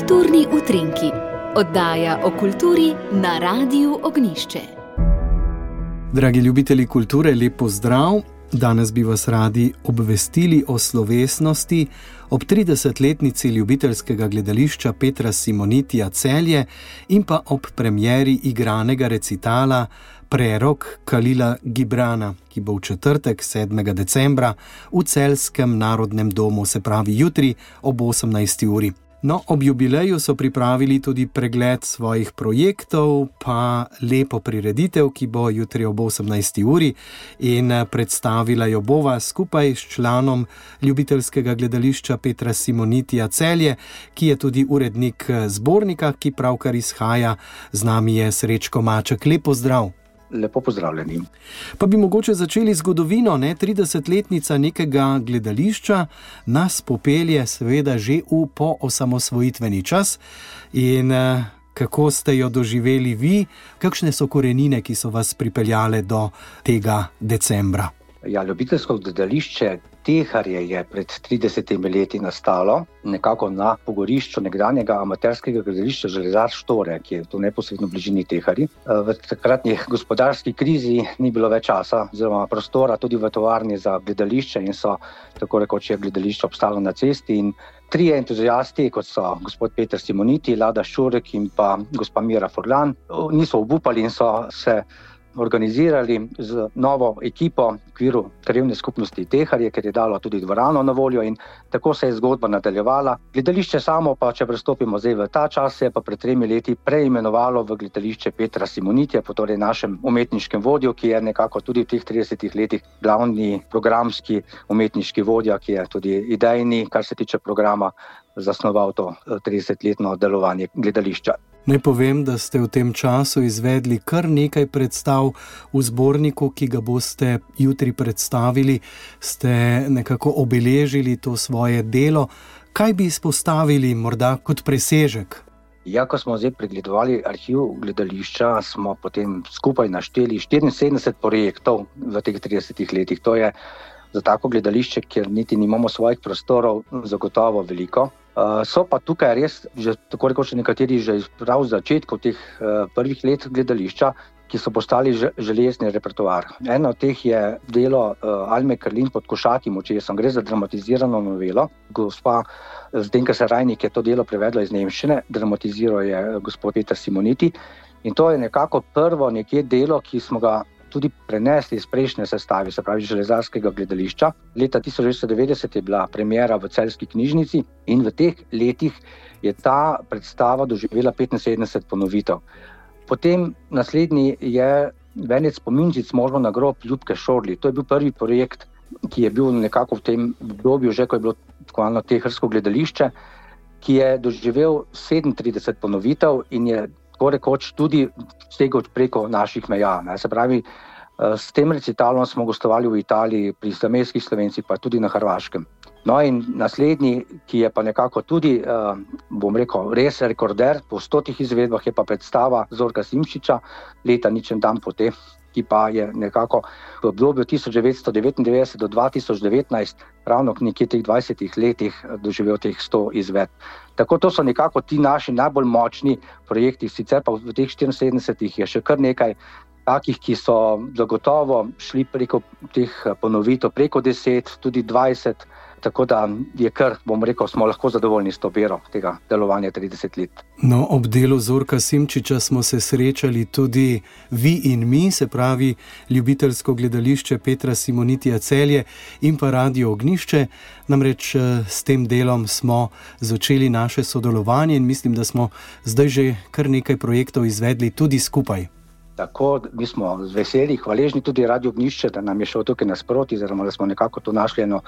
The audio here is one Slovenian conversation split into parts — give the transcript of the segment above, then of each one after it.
Kulturni utrinki, oddaja o kulturi na Radiu Ognišče. Dragi ljubitelji kulture, lepo zdrav! Danes bi vas radi obvestili o slovesnosti ob 30-letnici ljubiteljskega gledališča Petra Simonitija Celje in pa ob premjeri igranega recitala Prerok Kalila Gibrana, ki bo v četrtek 7. decembra v Celskem narodnem domu, se pravi jutri ob 18. uri. No, ob jubileju so pripravili tudi pregled svojih projektov, pa lepo prireditev, ki bo jutri ob 18. uri in eh, predstavila jo bova skupaj s članom ljubiteljskega gledališča Petra Simonitija Celje, ki je tudi urednik eh, zbornika, ki pravkar izhaja z nami je Srečko Maček. Lepo zdrav! Lepo pozdravljeni. Pa bi mogoče začeli zgodovino, ne 30-letnica nekega gledališča, nas popelje, seveda, že v poosamosvojitveni čas. In eh, kako ste jo doživeli vi, kakšne so korenine, ki so vas pripeljale do tega decembra? Ja, ljubiteljsko gledališče Teharje je pred 30 leti nastalo, nekako na pogorišču nekdanjega amaterskega gledališča Železar Štore, ki je v bližini Tehari. V takratni gospodarski krizi ni bilo več časa, oziroma prostora tudi v tovarni za gledališče in so tako rekoč je gledališče obstalo na cesti. Trije entuzijasti, kot so gospod Petr Simoniti, Lada Šurek in pa gospa Mira Forlan, niso obupali in so se organizirali z novo ekipo v okviru krajevne skupnosti Teharje, ker je dalo tudi dvorano na voljo in tako se je zgodba nadaljevala. Gledališče samo, pa če prestopimo zdaj v ta čas, se je pa pred tremi leti preimenovalo v gledališče Petra Simonitja, po torej našem umetniškem vodju, ki je nekako tudi v teh 30 letih glavni programski umetniški vodja, ki je tudi idejni, kar se tiče programa, zasnoval to 30-letno delovanje gledališča. Naj povem, da ste v tem času izvedli kar nekaj predstav v zborniku, ki ga boste jutri predstavili, ste nekako obeležili to svoje delo. Kaj bi izpostavili, morda kot presežek? Ja, ko smo zdaj pregledovali arhiv gledališča, smo potem skupaj našteli 74 projektov v teh 30 letih. To je za tako gledališče, kjer niti nimamo svojih prostorov, zagotovo veliko. Uh, so pa tukaj res, že tako rekoč, nekateri že prav začetkov teh uh, prvih let gledališča, ki so postali železni repertoar. Eno od teh je delo uh, Alme Karlin pod Košatim, če sem gre za dramatizirano novelo. Gospa Zdenka Sarajnik je to delo prevedla iz Nemščine, dramatiziral je gospod Peter Simoniti. In to je nekako prvo delo, ki smo ga tudi prenesli iz prejšnje sestave, se pravi železarskega gledališča. Leta 1990 je bila premjera v celski knjižnici in v teh letih je ta predstava doživela 75 ponovitev. Potem naslednji je Venec Pominčic, možno na grob Ljubke Šorli. To je bil prvi projekt, ki je bil nekako v tem obdobju, že ko je bilo tako tehrsko gledališče, ki je doživel 37 ponovitev in je tako rekoč tudi segel preko naših meja. Ne. Se pravi, eh, s tem recitalom smo gostovali v Italiji, pri slovenskih slovencih, pa tudi na Hrvaškem. No, in naslednji, ki je pa nekako tudi, eh, bom rekel, res rekorder po stotih izvedbah, je pa predstava Zorka Simčiča, leta ničem dan potem ki pa je nekako v obdobju 1999 do 2019, ravno nekje teh 20 letih, doživel teh 100 izvedb. Tako to so nekako ti naši najbolj močni projekti, sicer pa v teh 74 je še kar nekaj. Takih, ki so zagotovo šli preko teh ponovitev, preko 10, tudi 20, Tako da je kar, bom rekel, smo lahko zadovoljni s to bero tega delovanja 30 let. No, ob delu Zorka Simčiča smo se srečali tudi vi in mi, se pravi ljubiteljsko gledališče Petra Simonitija Celje in pa Radio Ognišče. Namreč eh, s tem delom smo začeli naše sodelovanje in mislim, da smo zdaj že kar nekaj projektov izvedli tudi skupaj. Tako, mi smo z veseljem hvaležni tudi Radio Gnišče, da nam je šel tukaj nasproti, oziroma da smo nekako tu našli eno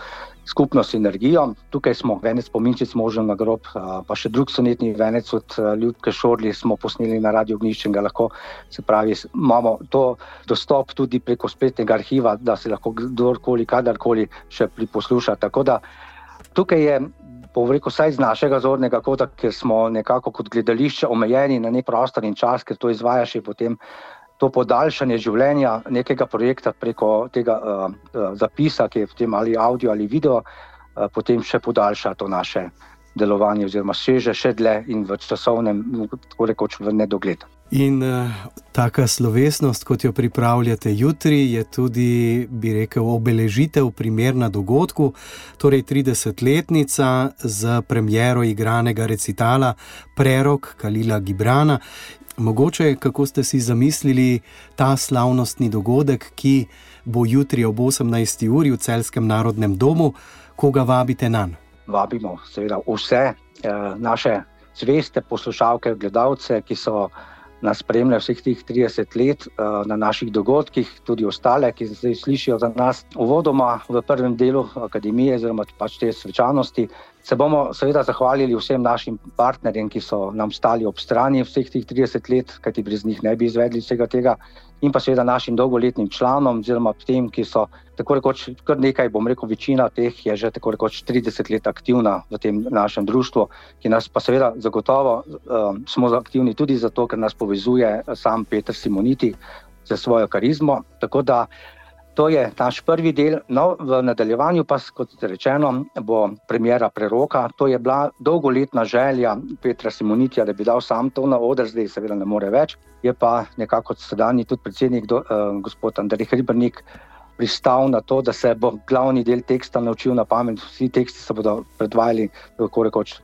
skupno sinergijo. Tukaj smo venec pominčic možen na grob, pa še drug sonetni venec od Ljubke Šorli smo posneli na Radio Gnišče in ga lahko, se pravi, imamo to dostop tudi preko spletnega arhiva, da se lahko kdorkoli, kadarkoli še priposluša. Tako da tukaj je Povrekel vsaj z našega zornega kota, ker smo nekako kot gledališče omejeni na nek prostor in čas, ker to izvajaš potem to podaljšanje življenja nekega projekta preko tega uh, zapisa, ki je v tem ali audio ali video, uh, potem še podaljša to naše delovanje, oziroma seže še dlje in v časovnem, tako rekoč, v nedogled. In uh, taka slovesnost, kot jo pripravljate jutri, je tudi, bi rekel, obeležitev primerna dogodku, torej 30-letnica z premjero igranega recitala Prerok Kalila Gibrana. Mogoče, kako ste si zamislili ta slavnostni dogodek, ki bo jutri ob 18. uri v Celskem narodnem domu, koga vabite na njega? Vabimo, seveda, vse eh, naše zveste poslušalke, gledalce, ki so nas spremljajo vseh teh 30 let uh, na naših dogodkih, tudi ostale, ki zdaj slišijo za nas. Uvodoma v prvem delu akademije, oziroma pač te svečanosti, se bomo seveda zahvalili vsem našim partnerjem, ki so nam stali ob strani vseh teh 30 let, kajti brez njih ne bi izvedli vsega tega in pa seveda našim dolgoletnim članom, oziroma tem, ki so tako rekoč kar nekaj, bom rekel, večina teh je že tako rekoč 30 let aktivna v tem našem društvu, ki nas pa seveda zagotovo um, smo aktivni tudi zato, ker nas povezuje sam Petr Simoniti za svojo karizmo. Tako da To je naš prvi del, no, v nadaljevanju pa, kot rečeno, bo premjera preroka. To je bila dolgoletna želja Petra Simonitija, da bi dal sam to na oder, zdaj seveda ne more več. Je pa nekako sedajni tudi predsednik, do, uh, gospod Andrej Hribrnik, pristal na to, da se bo glavni del teksta naučil na pamet. Vsi teksti se bodo predvajali tako rekoč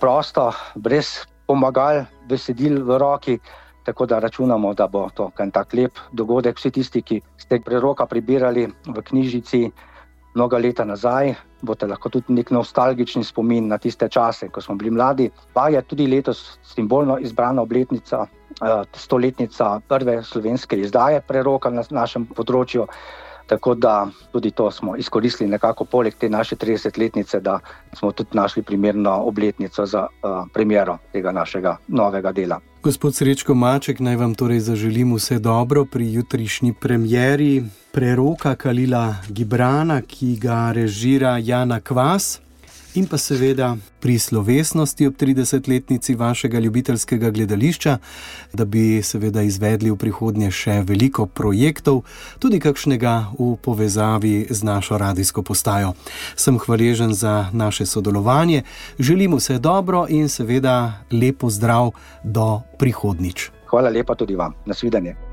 prosto, brez pomagal, besedil v roki. Tako da računamo, da bo to en tak lep dogodek. Vsi tisti, ki ste preroka prebirali v knjižici mnoga leta nazaj, boste lahko tudi nek nostalgični spomin na tiste čase, ko smo bili mladi. Pa je tudi letos simbolno izbrana obletnica, eh, stoletnica prve slovenske izdaje preroka na našem področju. Tako da tudi to smo izkoristili nekako poleg te naše 30-letnice, da smo tudi našli primerno obletnico za uh, premjero tega našega novega dela. Gospod Srečko Maček, naj vam torej zaželim vse dobro pri jutrišnji premjeri preroka Kalila Gibrana, ki ga režira Jana Kvas in pa seveda pri slovesnosti ob 30-letnici vašega ljubiteljskega gledališča, da bi seveda izvedli v prihodnje še veliko projektov, tudi kakšnega v povezavi z našo radijsko postajo. Sem hvaležen za naše sodelovanje, želim vse dobro in seveda lepo zdrav do prihodnič. Hvala lepa tudi vam. Nasvidenje.